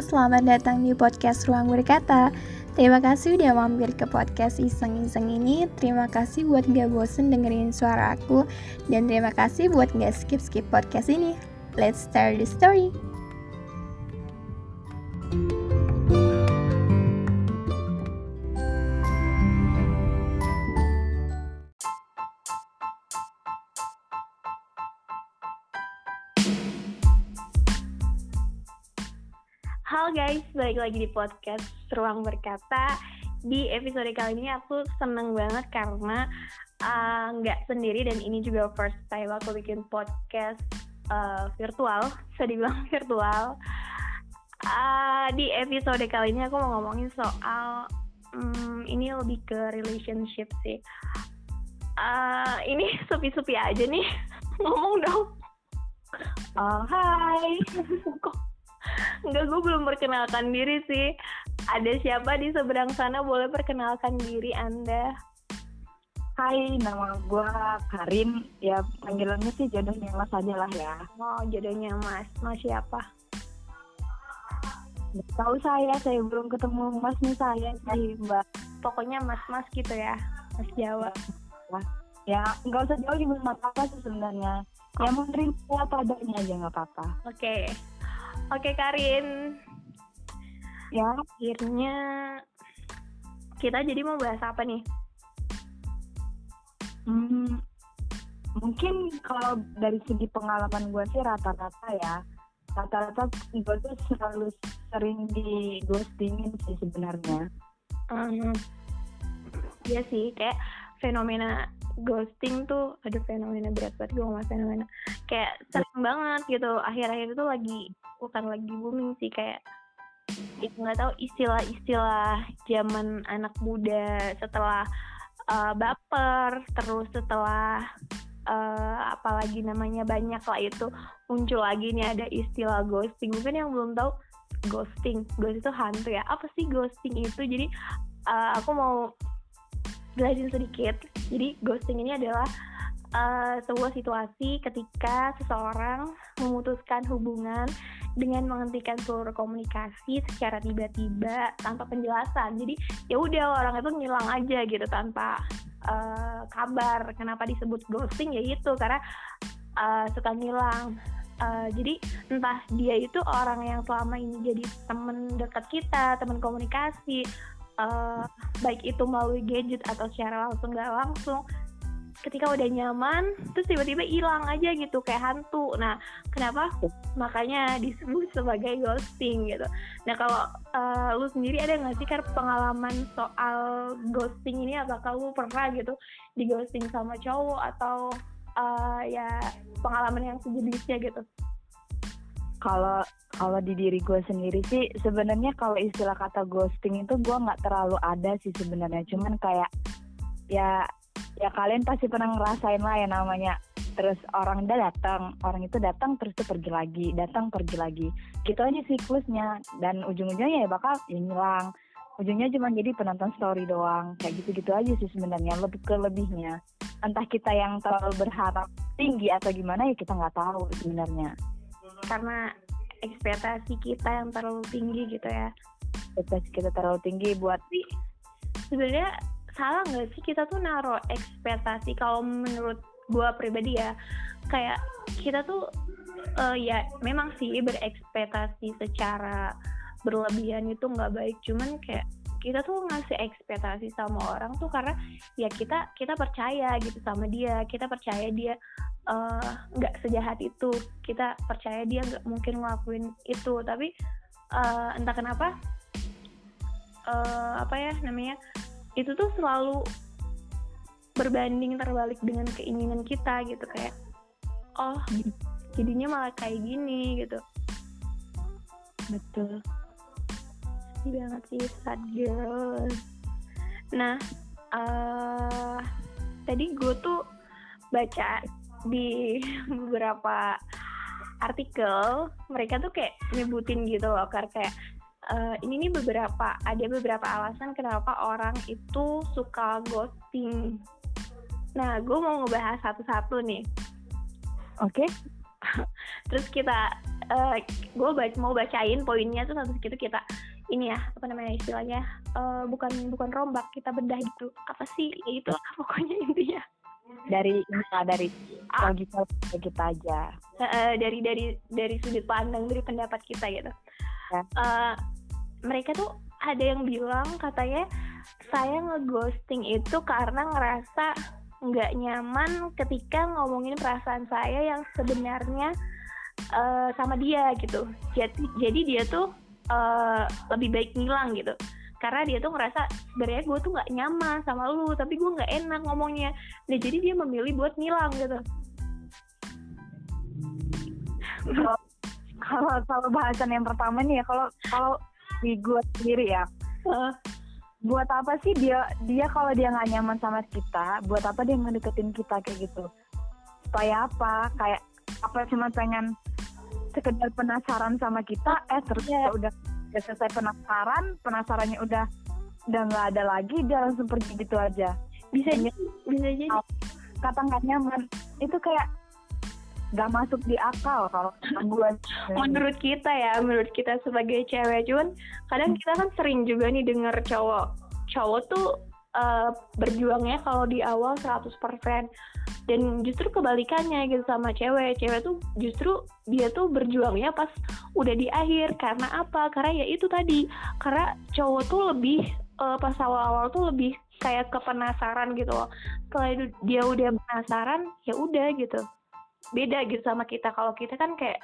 selamat datang di podcast Ruang Berkata. Terima kasih udah mampir ke podcast iseng-iseng ini. Terima kasih buat gak bosen dengerin suara aku. Dan terima kasih buat gak skip-skip podcast ini. Let's start the story. Balik lagi di podcast Ruang Berkata. Di episode kali ini aku seneng banget karena uh, nggak uh, sendiri dan ini juga first time aku bikin podcast uh, virtual, bisa dibilang virtual. Uh, di episode kali ini aku mau ngomongin soal um, ini lebih ke relationship sih. Uh, ini sepi-sepi aja nih ngomong dong. Uh, hai, Enggak, gue belum perkenalkan diri sih. Ada siapa di seberang sana boleh perkenalkan diri Anda? Hai, nama gue Karin. Ya, panggilannya sih jodohnya Mas aja lah ya. Oh, jodohnya Mas. Mas siapa? tahu saya, saya belum ketemu Mas nih saya sih, Mbak. Pokoknya Mas-Mas gitu ya, Mas Jawa. Ya nggak usah jauh juga nggak apa-apa sih sebenarnya. Ya menerima apa adanya aja nggak apa-apa. Oke, okay. Oke Karin. Ya. Akhirnya kita jadi mau bahas apa nih? Hmm, mungkin kalau dari segi pengalaman gue sih rata-rata ya rata-rata gue tuh selalu sering di ghostingin sih sebenarnya. Um, iya sih kayak fenomena ghosting tuh ada fenomena berat banget gue ngomong fenomena kayak sering banget gitu. Akhir-akhir itu lagi bukan lagi booming sih kayak ya nggak tahu istilah-istilah zaman anak muda setelah uh, baper terus setelah uh, apalagi namanya banyak lah itu muncul lagi nih ada istilah ghosting. Mungkin yang belum tahu ghosting. Ghosting itu hantu ya? Apa sih ghosting itu? Jadi uh, aku mau jelasin sedikit. Jadi ghosting ini adalah uh, sebuah situasi ketika seseorang memutuskan hubungan dengan menghentikan seluruh komunikasi secara tiba-tiba tanpa penjelasan. Jadi ya udah orang itu ngilang aja gitu tanpa uh, kabar. Kenapa disebut ghosting ya itu karena uh, suka ngilang. Uh, jadi entah dia itu orang yang selama ini jadi temen dekat kita, teman komunikasi, uh, baik itu melalui gadget atau secara langsung nggak langsung ketika udah nyaman terus tiba-tiba hilang aja gitu kayak hantu. Nah kenapa? Makanya disebut sebagai ghosting gitu. Nah kalau uh, lu sendiri ada nggak sih kan pengalaman soal ghosting ini? Apakah lu pernah gitu di ghosting sama cowok atau uh, ya pengalaman yang sejenisnya gitu? Kalau kalau di diri gue sendiri sih sebenarnya kalau istilah kata ghosting itu gue nggak terlalu ada sih sebenarnya. Cuman kayak ya ya kalian pasti pernah ngerasain lah ya namanya. Terus orang udah datang orang itu datang terus tuh pergi lagi datang pergi lagi. Gitu aja siklusnya. Dan ujung-ujungnya ya bakal hilang. Ujungnya cuma jadi penonton story doang. Kayak gitu-gitu aja sih sebenarnya lebih ke lebihnya. Entah kita yang terlalu berharap tinggi atau gimana ya kita nggak tahu sebenarnya. Karena ekspektasi kita yang terlalu tinggi gitu ya. Ekspektasi kita terlalu tinggi buat sih sebenarnya salah nggak sih? Kita tuh naruh ekspektasi kalau menurut gue pribadi ya kayak kita tuh uh, ya memang sih berekspektasi secara berlebihan itu nggak baik. Cuman kayak kita tuh ngasih ekspektasi sama orang tuh karena ya kita kita percaya gitu sama dia. Kita percaya dia eh, nggak uh, sejahat itu. Kita percaya dia nggak mungkin ngelakuin itu. Tapi uh, entah kenapa uh, apa ya namanya itu tuh selalu berbanding terbalik dengan keinginan kita gitu kayak oh jadinya malah kayak gini gitu. Betul. Banget sih sad girls nah uh, tadi gue tuh baca di beberapa artikel mereka tuh kayak nyebutin gitu loh kayak uh, ini nih beberapa ada beberapa alasan kenapa orang itu suka ghosting. Nah gue mau ngebahas satu-satu nih. Oke. Okay. terus kita uh, gue baca, mau bacain poinnya tuh satu gitu kita ini ya apa namanya istilahnya uh, bukan bukan rombak kita bedah gitu. Apa sih? Ya itu pokoknya intinya. Dari kita dari logika kita aja. Uh, dari dari dari sudut pandang dari pendapat kita gitu. Ya. uh, mereka tuh ada yang bilang katanya saya ngeghosting itu karena ngerasa nggak nyaman ketika ngomongin perasaan saya yang sebenarnya uh, sama dia gitu. Jadi jadi dia tuh uh, lebih baik ngilang gitu. Karena dia tuh ngerasa sebenarnya gue tuh nggak nyaman sama lu, tapi gue nggak enak ngomongnya. Nah jadi dia memilih buat ngilang gitu. Kalau kalau bahasan yang pertama nih ya, kalau kalau di gue sendiri ya, uh buat apa sih dia dia kalau dia nggak nyaman sama kita buat apa dia ngedeketin kita kayak gitu? Supaya apa? Kayak apa cuma pengen sekedar penasaran sama kita eh terus yeah. udah udah selesai penasaran penasarannya udah udah nggak ada lagi dia langsung pergi gitu aja. Bisa jadi bisa jadi. Kata nggak nyaman. Itu kayak nggak masuk di akal kalau gue menurut kita ya menurut kita sebagai cewek cuman kadang kita kan sering juga nih denger cowok cowok tuh uh, berjuangnya kalau di awal 100% dan justru kebalikannya gitu sama cewek. Cewek tuh justru dia tuh berjuangnya pas udah di akhir karena apa? Karena ya itu tadi karena cowok tuh lebih uh, pas awal-awal tuh lebih kayak kepenasaran gitu loh. Setelah dia udah penasaran ya udah gitu beda gitu sama kita. Kalau kita kan kayak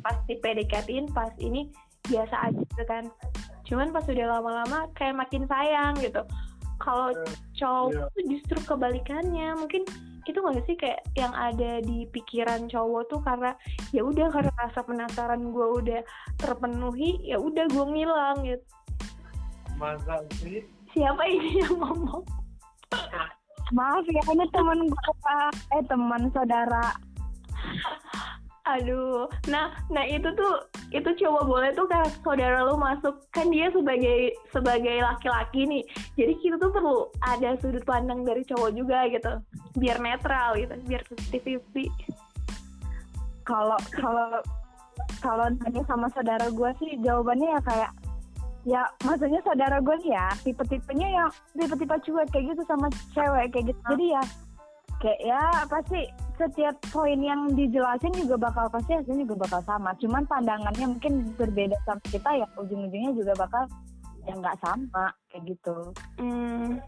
pasti PDKT-in pas ini biasa aja gitu kan. Cuman pas udah lama-lama kayak makin sayang gitu. Kalau yeah. cowok yeah. tuh justru kebalikannya. Mungkin itu nggak sih kayak yang ada di pikiran cowok tuh karena ya udah karena rasa penasaran gue udah terpenuhi ya udah gue ngilang gitu. Masa sih? Siapa ini yang ngomong maaf ya ini teman gue eh teman saudara. Aduh. Nah nah itu tuh itu coba boleh tuh kan saudara lu masuk. Kan dia sebagai sebagai laki-laki nih. Jadi kita tuh perlu ada sudut pandang dari cowok juga gitu. Biar netral gitu biar fifty kalau kalau kalau nanya sama saudara gue sih jawabannya ya kayak ya maksudnya saudara gue nih ya tipe-tipenya yang tipe-tipe cuek kayak gitu sama cewek kayak gitu. Jadi ya kayak ya pasti setiap poin yang dijelasin juga bakal pasti hasilnya juga bakal sama. Cuman pandangannya mungkin berbeda sama kita ya ujung-ujungnya juga bakal yang nggak sama kayak gitu. Hmm.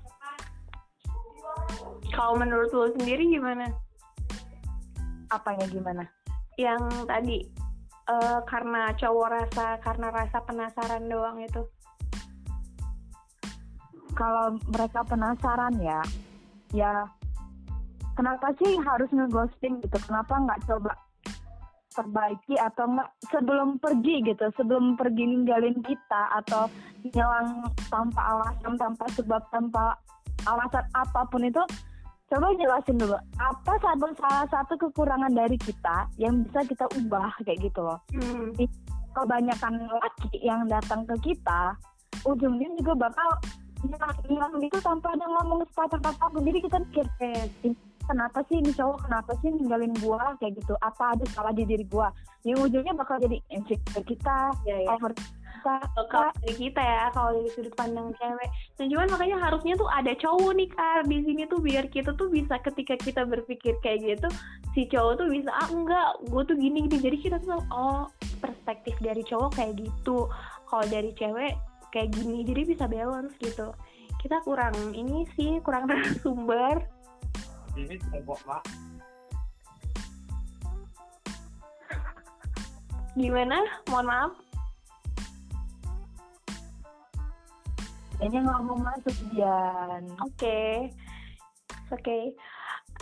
kalau menurut lo sendiri gimana? Apanya gimana? Yang tadi uh, karena cowok rasa karena rasa penasaran doang itu. Kalau mereka penasaran ya ya kenapa sih harus ngeghosting gitu? Kenapa nggak coba perbaiki atau enggak sebelum pergi gitu? Sebelum pergi ninggalin kita atau ngilang tanpa alasan tanpa sebab tanpa alasan apa pun itu coba jelasin dulu apa satu salah satu kekurangan dari kita yang bisa kita ubah kayak gitu loh hmm. kebanyakan laki yang datang ke kita ujungnya juga bakal hilang gitu tanpa ada ngomong sepatah kata pun jadi kita mikir eh kenapa sih ini cowok kenapa sih ninggalin gua kayak gitu apa ada salah di diri gua yang ujungnya bakal jadi insecure kita ya, ya. over kita kalau dari kita ya kalau dari sudut pandang cewek. Dan cuman makanya harusnya tuh ada cowok nih kar di sini tuh biar kita tuh bisa ketika kita berpikir kayak gitu si cowok tuh bisa ah enggak gue tuh gini gini. Jadi kita tuh oh perspektif dari cowok kayak gitu. Kalau dari cewek kayak gini jadi bisa balance gitu. Kita kurang ini sih kurang sumber ini tembok mak. Gimana? Mohon maaf kayaknya nggak mau masuk Dian. Oke. Okay. oke. Okay.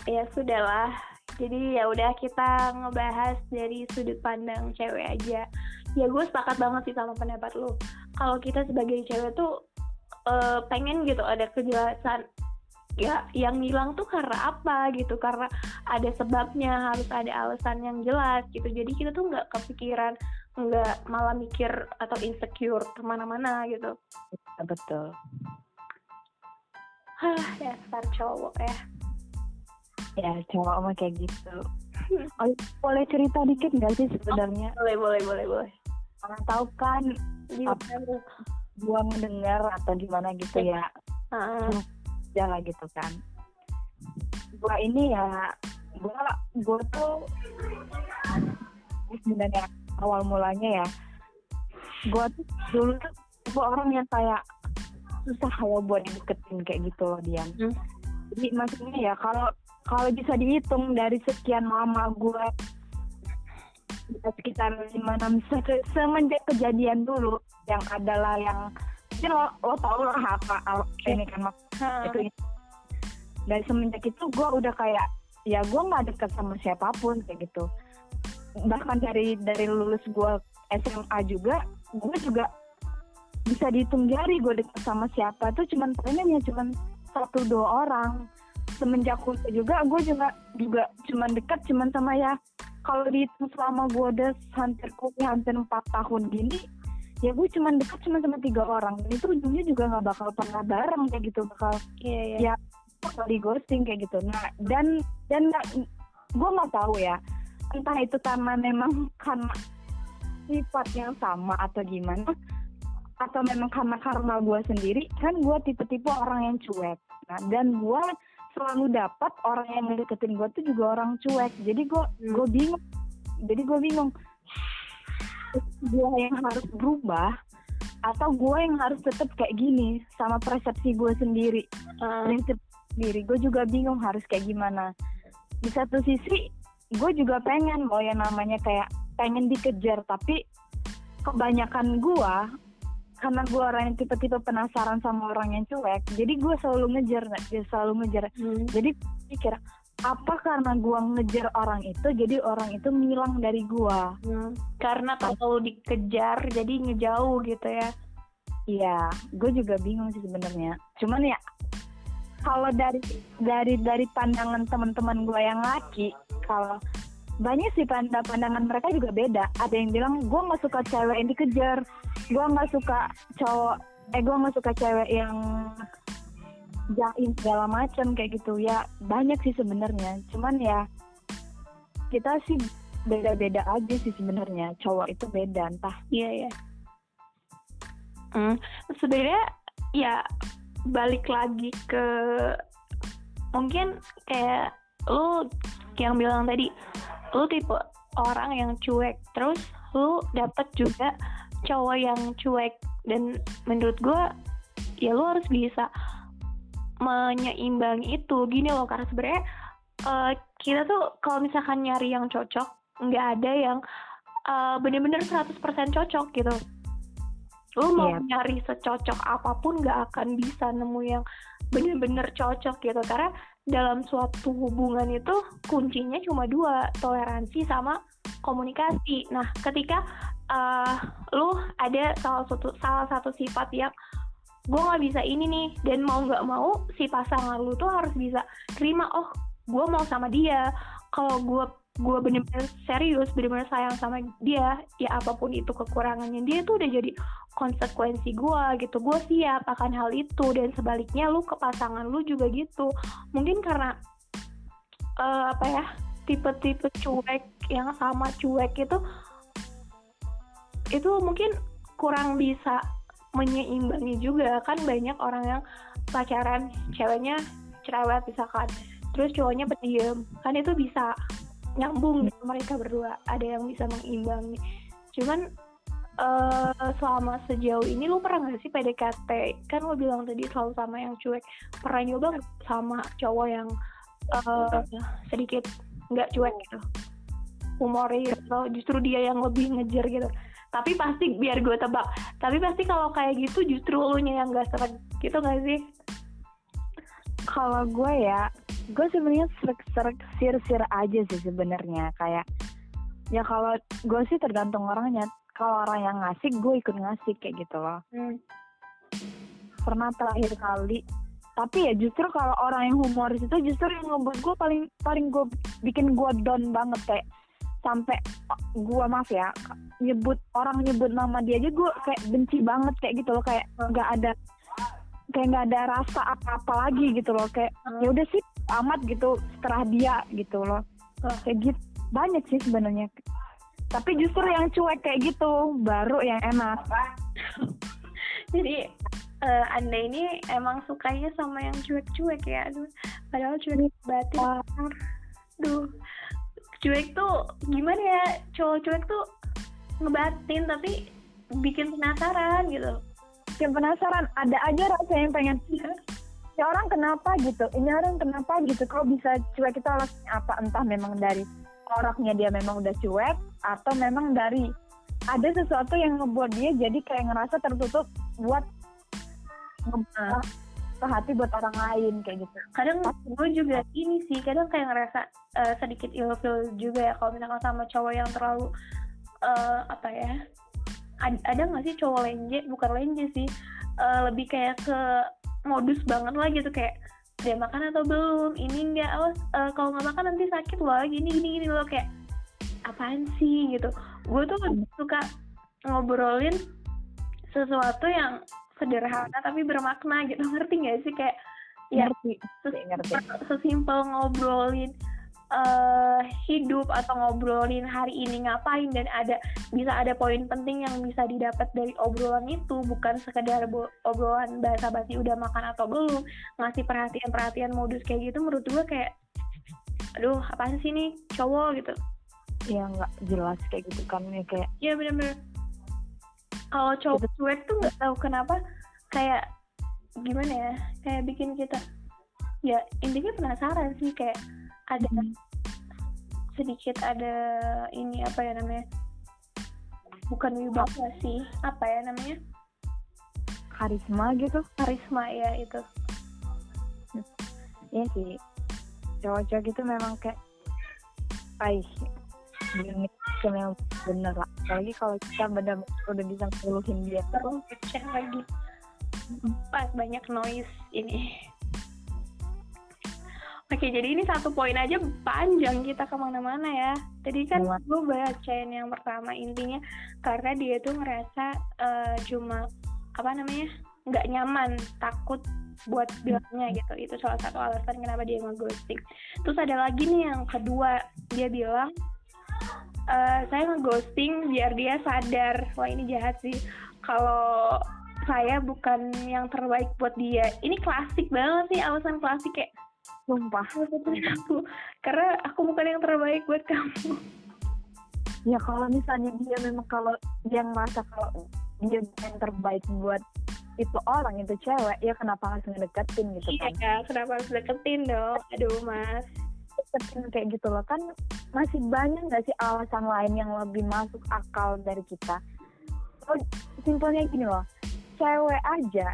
ya sudahlah. Jadi ya udah kita ngebahas dari sudut pandang cewek aja. Ya gue sepakat banget sih sama pendapat lo kalau kita sebagai cewek tuh uh, pengen gitu ada kejelasan ya yang hilang tuh karena apa gitu. Karena ada sebabnya harus ada alasan yang jelas gitu. Jadi kita tuh nggak kepikiran nggak malah mikir atau insecure ke mana-mana gitu. Ya, betul. Hah, dasar cowok ya. Ya cowok mah kayak gitu. Oh, boleh cerita dikit nggak sih sebenarnya? Boleh boleh boleh boleh. Karena tahu kan Gimana? gua mendengar atau gimana gitu ya? Heeh. jalan gitu kan. Gua ini ya gua gua tuh sebenarnya awal mulanya ya. Gua tuh dulu tuh tipe orang yang kayak susah kalau buat deketin kayak gitu loh dia Hmm. jadi maksudnya ya kalau kalau bisa dihitung dari sekian lama bisa sekitar lima enam se- semenjak kejadian dulu yang adalah yang mungkin lo, lo tau lah apa ini kan itu dari semenjak itu gue udah kayak ya gue nggak deket sama siapa pun kayak gitu bahkan dari dari lulus gue SMA juga gue juga bisa dihitung jari gue deket sama siapa tuh cuman palingan ya cuman satu dua orang semenjak kuliah juga gue juga juga cuman dekat cuman sama ya kalau dihitung selama gue udah hampir kuliah hampir empat tahun gini ya gue cuman dekat cuman sama tiga orang dan itu ujungnya juga nggak bakal pernah bareng kayak gitu bakal Iya iya. Ya. bakal di ghosting kayak gitu nah dan dan gue nggak tahu ya entah itu karena memang karena sifat yang sama atau gimana atau memang karena karma gue sendiri kan gue tipe-tipe orang yang cuek. Nah dan gue selalu dapat orang yang ngedeketin gue tuh juga orang cuek. Jadi gue Hmm. gue bingung. Jadi gue bingung gue yang harus berubah atau gue yang harus tetap kayak gini sama persepsi gue sendiri. Prinsip sendiri. Gue juga bingung harus kayak gimana. Di satu sisi gue juga pengen mau yang namanya kayak pengen dikejar tapi kebanyakan gue karena gue orang yang tipe-tipe penasaran sama orang yang cuek jadi gue selalu ngejar dia selalu ngejar Hmm. jadi pikir apa karena gue ngejar orang itu jadi orang itu ngilang dari gue Hmm. Karena kalau dikejar jadi ngejauh gitu ya. Iya, gue juga bingung sih sebenarnya. Cuman ya kalau dari dari dari pandangan teman-teman gue yang laki, kalau banyak sih pand- pandangan mereka juga beda. Ada yang bilang gue nggak suka cewek yang dikejar, gue nggak suka cowok, eh gue nggak suka cewek yang jaim segala macam kayak gitu. Ya banyak sih sebenarnya. Cuman ya kita sih beda-beda aja sih sebenarnya. Cowok itu beda entah Iya iya. Hmm. Sebenarnya ya balik lagi ke mungkin kayak lu yang bilang tadi lu tipe orang yang cuek. Terus lu dapet juga cowok yang cuek. Dan menurut gue ya lu harus bisa menyeimbangi itu. Gini loh karena sebenarnya eh, kita tuh kalau misalkan nyari yang cocok nggak ada yang eh, bener-bener 100% cocok gitu lu mau Iya. nyari secocok apa pun nggak akan bisa nemu yang bener-bener cocok gitu. Karena dalam suatu hubungan itu kuncinya cuma dua toleransi sama komunikasi. Nah ketika eh, lu ada salah satu salah satu sifat yang gue nggak bisa ini nih dan mau nggak mau si pasangan lu tuh harus bisa terima oh gue mau sama dia. Kalau gue gue bener-bener serius bener-bener sayang sama dia ya apa pun itu kekurangannya dia tuh udah jadi konsekuensi gue gitu. Gue siap akan hal itu dan sebaliknya lu ke pasangan lu juga gitu. Mungkin karena eh, apa ya tipe-tipe cuek yang sama cuek itu itu mungkin kurang bisa menyeimbangi juga. Kan banyak orang yang pacaran ceweknya cerewet misalkan terus cowoknya pendiam. Kan itu bisa nyambung gitu mereka berdua. Ada yang bisa mengimbangi. Cuman eh selama sejauh ini lu pernah gak sih PDKT kan lu bilang tadi selalu sama yang cuek. Pernah nyoba sama cowok yang eh sedikit nggak cuek gitu? Humoris atau justru dia yang lebih ngejar gitu. Tapi pasti biar gue tebak tapi pasti kalau kayak gitu justru lu nya yang gak seret. Gitu gak sih? Kalau gue ya gue sebenarnya serak-serak sir-sir aja sih sebenarnya. Kayak ya kalau gue sih tergantung orangnya. Kalau orang yang ngasih gue ikut ngasih kayak gitu loh. Hmm. pernah terakhir kali. Tapi ya justru kalau orang yang humoris itu justru yang ngebuat gue paling paling gue bikin gue down banget. Kayak sampai gue maaf ya nyebut orang nyebut nama dia aja gue kayak benci banget kayak gitu loh. Kayak nggak ada kayak nggak ada rasa apa-apa lagi gitu loh. Kayak Hmm. ya udah sih amat gitu setelah dia gitu loh. Oh. kayak gitu. Banyak sih sebenarnya. Tapi justru yang cuek kayak gitu baru yang enak. Jadi eh, anda ini emang sukanya sama yang cuek-cuek ya? Aduh padahal cuek batin aduh cuek tuh gimana ya? Cowok cuek tuh ngebatin tapi bikin penasaran gitu yang penasaran ada aja rasa yang pengen ya orang kenapa gitu? Ini orang kenapa gitu? Kok bisa cuek? Itu alasannya apa? Entah memang dari orangnya dia memang udah cuek atau memang dari ada sesuatu yang ngebuat dia jadi kayak ngerasa tertutup buat ngebuka ke hati buat orang lain kayak gitu. Kadang gue juga ini sih kadang kayak ngerasa eh, sedikit ilfil juga ya kalau misalkan sama cowok yang terlalu eh, apa ya ada nggak sih cowok lenje? Bukan lenje sih. Eh, lebih kayak ke modus banget lah gitu kayak dia makan atau belum? Ini enggak awas eh, kalau nggak makan nanti sakit loh gini gini gini. Loh kayak apaan sih? Gitu. Gue tuh suka ngobrolin sesuatu yang sederhana tapi bermakna gitu. Ngerti nggak sih? Kayak ya ngerti sesimpel ngobrolin eh hidup atau ngobrolin hari ini ngapain dan ada bisa ada poin penting yang bisa didapat dari obrolan itu bukan sekedar obrolan basa-basi udah makan atau belum ngasih perhatian-perhatian modus kayak gitu menurut gue kayak aduh apaan sih nih cowok gitu. Ya nggak jelas kayak gitu kan ya kayak Iya bener-bener. Kalau cowok cuek tuh nggak tahu kenapa kayak gimana ya kayak bikin kita ya intinya penasaran sih kayak ada sedikit ada ini apa ya namanya? Bukan wibawa sih apa ya namanya? Karisma gitu? Karisma ya itu. Iya sih. Cowok-cowok itu memang kayak Ay, unik memang bener lah. Apalagi kalau kita benar udah bisa ngeluhin dia terus lagi. Wah, banyak noise ini Oke, jadi ini satu poin aja panjang kita ke mana-mana ya. Tadi kan Muat. gue bacain yang pertama intinya karena dia tuh ngerasa eh, cuma apa namanya nggak nyaman, takut buat bilangnya gitu. Itu salah satu alasan kenapa dia ngeghosting. Terus ada lagi nih yang kedua, dia bilang eh, saya ngeghosting biar dia sadar. Wah ini jahat sih. Kalau saya bukan yang terbaik buat dia. Ini klasik banget sih alasan klasik kayak sumpah putusin aku karena aku bukan yang terbaik buat kamu. Ya kalau misalnya dia memang kalau dia ngerasa kalau dia yang terbaik buat itu orang itu cewek ya kenapa harus ngedeketin gitu kan? Iya kenapa harus deketin dong? Aduh mas. Deketin kayak gitu loh. Kan masih banyak nggak sih alasan lain yang lebih masuk akal dari kita? Oh, simpelnya gini loh. Cewek aja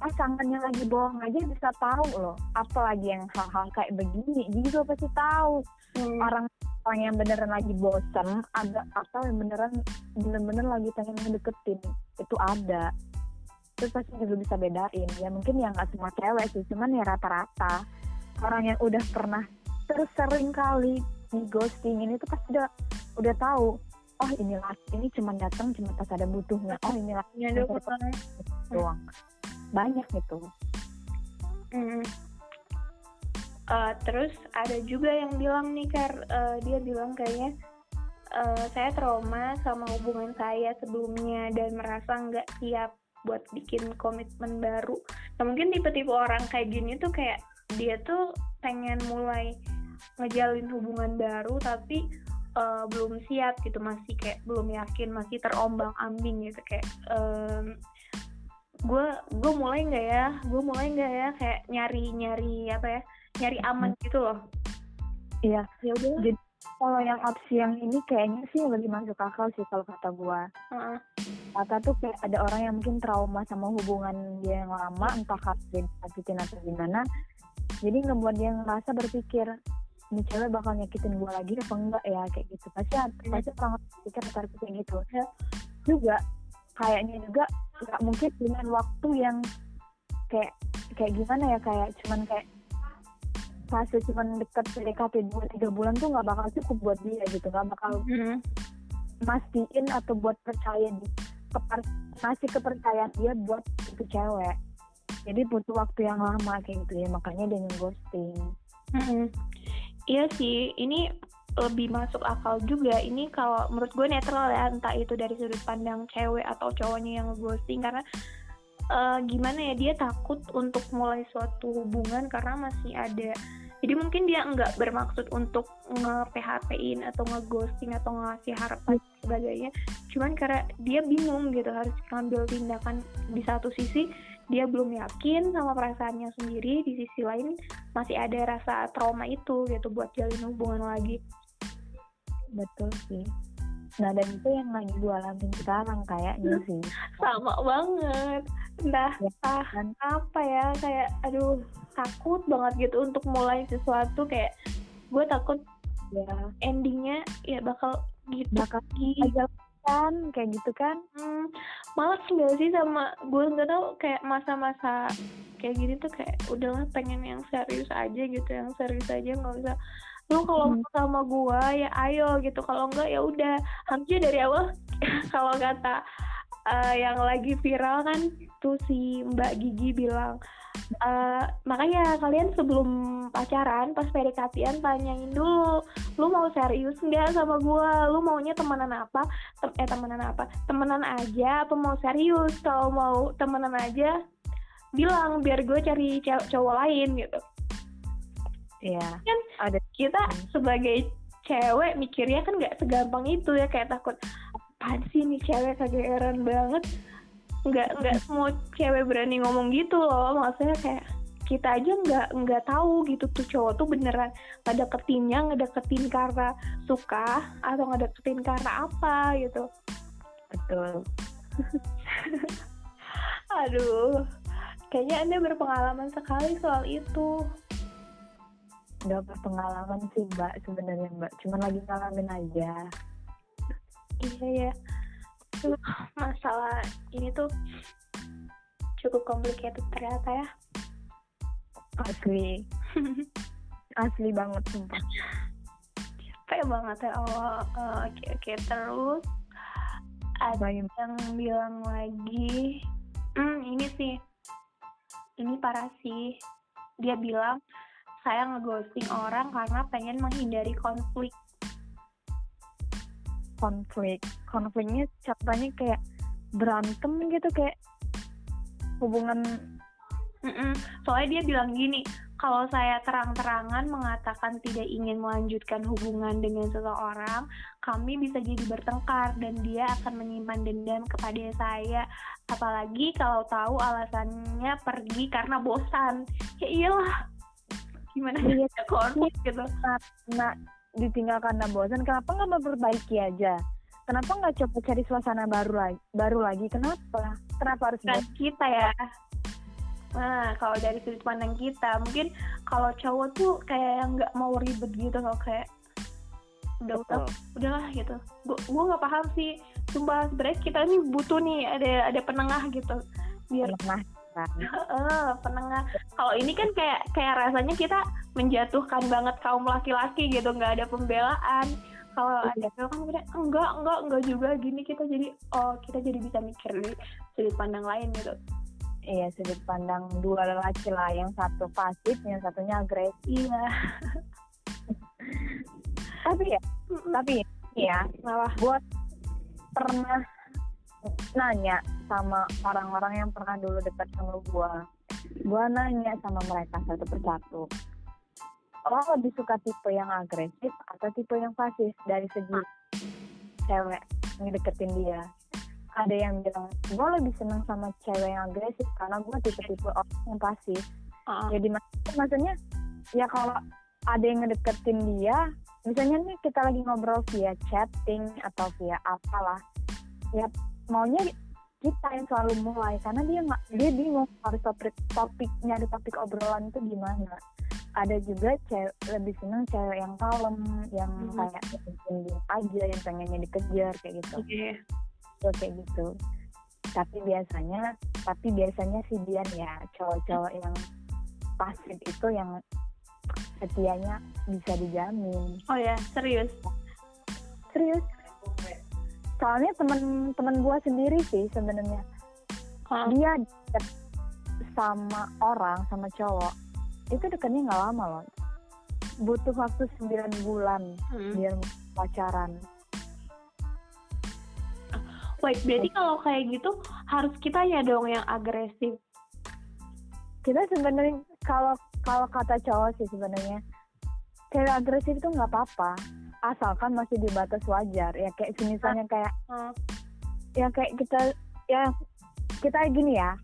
pasangannya lagi bohong aja bisa tahu loh. Apalagi yang hal-hal kayak begini juga pasti tahu. Hmm, orang orang yang beneran lagi bosen ada atau yang beneran bener-bener lagi pengen ngedeketin itu ada. Itu pasti juga bisa bedain. Ya mungkin ya nggak semua cewek sih cuman ya rata-rata. Orang yang udah pernah terus sering kali di ghosting ini tuh pasti udah udah tahu oh ini laki ini cuma datang cuma pas ada butuhnya. Oh ini laki ya. dong doang banyak gitu Hmm. Eh, terus ada juga yang bilang nih kar eh, dia bilang kayaknya eh, saya trauma sama hubungan saya sebelumnya dan merasa nggak siap buat bikin komitmen baru. Nah mungkin tipe-tipe orang kayak gini tuh kayak dia tuh pengen mulai ngejalin hubungan baru tapi eh, belum siap gitu masih kayak belum yakin masih terombang ambing gitu kayak em, gue gue mulai nggak ya? Gue mulai nggak ya? Kayak nyari nyari apa ya? Nyari aman gitu loh. Iya. Ya udah. Jadi kalau yang opsi yang ini kayaknya sih lebih masuk akal sih kalau kata gua. Heeh. kata tuh kayak ada orang yang mungkin trauma sama hubungan dia yang lama entah karena dia disakitin atau gimana. Jadi ngebuat dia ngerasa berpikir ini cewek bakal nyakitin gue lagi apa enggak ya? Kayak gitu. Pasti Hmm. pasti orang pikir ntar kayak gitu. Ya. juga kayaknya juga nggak mungkin dengan waktu yang kayak kayak gimana ya kayak cuman kayak fase cuman dekat PDKT dua tiga bulan tuh nggak bakal cukup buat dia gitu nggak bakal Mhm. mastiin atau buat percaya di kepar ngasih kepercayaan dia buat itu cewek jadi butuh waktu yang lama kayak gitu ya makanya dia ghosting Mhm. Iya sih, ini lebih masuk akal juga. Ini kalau menurut gue netral ya entah itu dari sudut pandang cewek atau cowoknya yang ghosting. Karena eh, gimana ya dia takut untuk mulai suatu hubungan karena masih ada. Jadi mungkin dia nggak bermaksud untuk nge-PHP-in atau nge-ghosting atau ngasih harapan dan sebagainya. Cuman karena dia bingung gitu harus ngambil tindakan di satu sisi dia belum yakin sama perasaannya sendiri di sisi lain masih ada rasa trauma itu gitu buat jalin hubungan lagi betul sih. Nah dan itu yang lagi gue alamin sekarang kayaknya sih. Sama banget. Entah Ya, ah kan? apa ya kayak aduh takut banget gitu untuk mulai sesuatu kayak gue takut ya. endingnya ya bakal gitu. Bakal aja kan kayak gitu kan? Hmm, males nggak sih sama gue nggak tahu kayak masa-masa kayak gini tuh kayak udahlah pengen yang serius aja gitu yang serius aja nggak usah lu kalau Hmm. mau sama gue ya ayo gitu. Kalau enggak ya udah. Harusnya dari awal kalau kata eh, yang lagi viral kan tuh si Mbak Gigi bilang eh, makanya kalian sebelum pacaran pas PDKT-an tanyain dulu lu mau serius nggak sama gua? Lu maunya temenan apa? Tem- eh temenan apa? Temenan aja apa mau serius? Kalau mau temenan aja bilang biar gue cari cowok lain gitu Iya. Kan ada kita sebagai cewek mikirnya kan nggak segampang itu ya kayak takut apaan sih nih cewek kageran banget? Nggak nggak semua cewek berani ngomong gitu loh. Maksudnya kayak kita aja nggak nggak tahu gitu tuh cowok tuh beneran ngedeketinnya ngedeketin karena suka atau ngedeketin karena apa gitu. Betul. Aduh kayaknya anda berpengalaman sekali soal itu udah berpengalaman sih mbak sebenarnya mbak. Cuman lagi ngalamin aja. Iya ya masalah ini tuh cukup complicated ternyata ya. Asli. Asli banget sumpah. Capek banget ya. Allah Eh, oke oke. Terus ada Bayu. yang bilang lagi hmm ini sih. Ini parah sih. Dia bilang saya ngeghosting orang karena pengen menghindari konflik konflik konfliknya contohnya kayak berantem gitu kayak hubungan Mm-mm. Soalnya dia bilang gini, kalau saya terang-terangan mengatakan tidak ingin melanjutkan hubungan dengan seseorang, kami bisa jadi bertengkar dan dia akan menyimpan dendam kepada saya. Apalagi kalau tahu alasannya pergi karena bosan. Ya iyalah, gimana? Iya. bisa konflik gitu. nah ditinggal karena bosan kenapa nggak memperbaiki aja? Kenapa nggak coba cari suasana baru lagi baru lagi? Kenapa? Kenapa harus Kan kita ya. Nah, kalau dari sudut pandang kita, mungkin kalau cowok tuh kayak yang nggak mau ribet gitu, kalau kayak udah udah udahlah gitu. Gua gua nggak paham sih. Sumpah sebenarnya kita ini butuh nih ada ada penengah gitu. Biar Nah, kan. eh penengah. Kalau ini kan kayak kayak rasanya kita menjatuhkan banget kaum laki-laki gitu nggak ada pembelaan. Kalau ada Iya. cowok kan udah enggak enggak enggak juga. Gini kita jadi oh kita jadi bisa mikir dari sudut pandang lain gitu. Iya sudut pandang dua lelaki lah. Yang satu pasif yang satunya agresif. Iya. Tapi ya tapi ya malah gue pernah nanya sama orang-orang yang pernah dulu dekat sama gue gue nanya sama mereka satu persatu. Lo lebih suka tipe yang agresif atau tipe yang pasif? Dari segi cewek ngedeketin dia. Ada yang bilang gue lebih seneng sama cewek yang agresif karena gue tipe-tipe orang yang pasif. Uh, jadi mak- maksudnya ya kalau ada yang ngedeketin dia misalnya nih kita lagi ngobrol via chatting atau via apalah ya maunya kita yang selalu mulai karena dia nggak dia bingung harus topik topiknya ada topik obrolan itu gimana. Ada juga cewek lebih seneng cewek yang kalem yang Mhm. kayak diem aja yang pengennya dikejar kayak gitu. Oke Tuh, kayak gitu. Tapi biasanya tapi biasanya sih Dian ya cowok-cowok yang pasif itu yang setianya bisa dijamin. Oh ya serius? Serius soalnya temen-temen gua sendiri sih sebenarnya. Ah, dia deket sama orang sama cowok. Itu deketnya nggak lama loh. Butuh waktu 9 bulan Hmm. biar pacaran. Wait, berarti kalau kayak gitu harus kita ya dong yang agresif. kita sebenarnya kalau kalau kata cowok sih sebenarnya cewek agresif itu nggak apa-apa asalkan masih di batas wajar. Ya kayak misalnya kayak Hmm. ya kayak kita ya kita gini ya.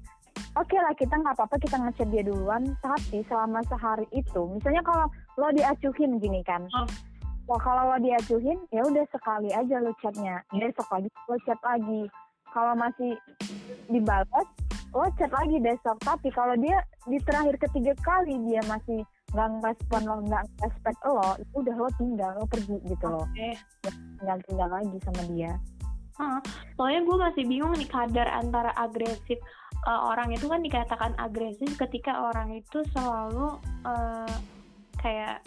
Oke lah kita nggak apa-apa kita ngechat dia duluan tapi selama sehari itu misalnya kalau lo diacuhin gini kan. Hmm. Wah kalau lo diacuhin ya udah sekali aja lo chatnya. Besok lagi lo chat lagi. Kalau masih dibalas lo chat lagi besok. Tapi kalau dia di terakhir ketiga kali dia masih nggak respon lo nggak respect lo itu udah lo tinggal lo pergi gitu loh. Oke. tinggal tinggal lagi sama dia. Hah, soalnya gue masih bingung nih kadar antara agresif Eh, orang itu kan dikatakan agresif ketika orang itu selalu eh, kayak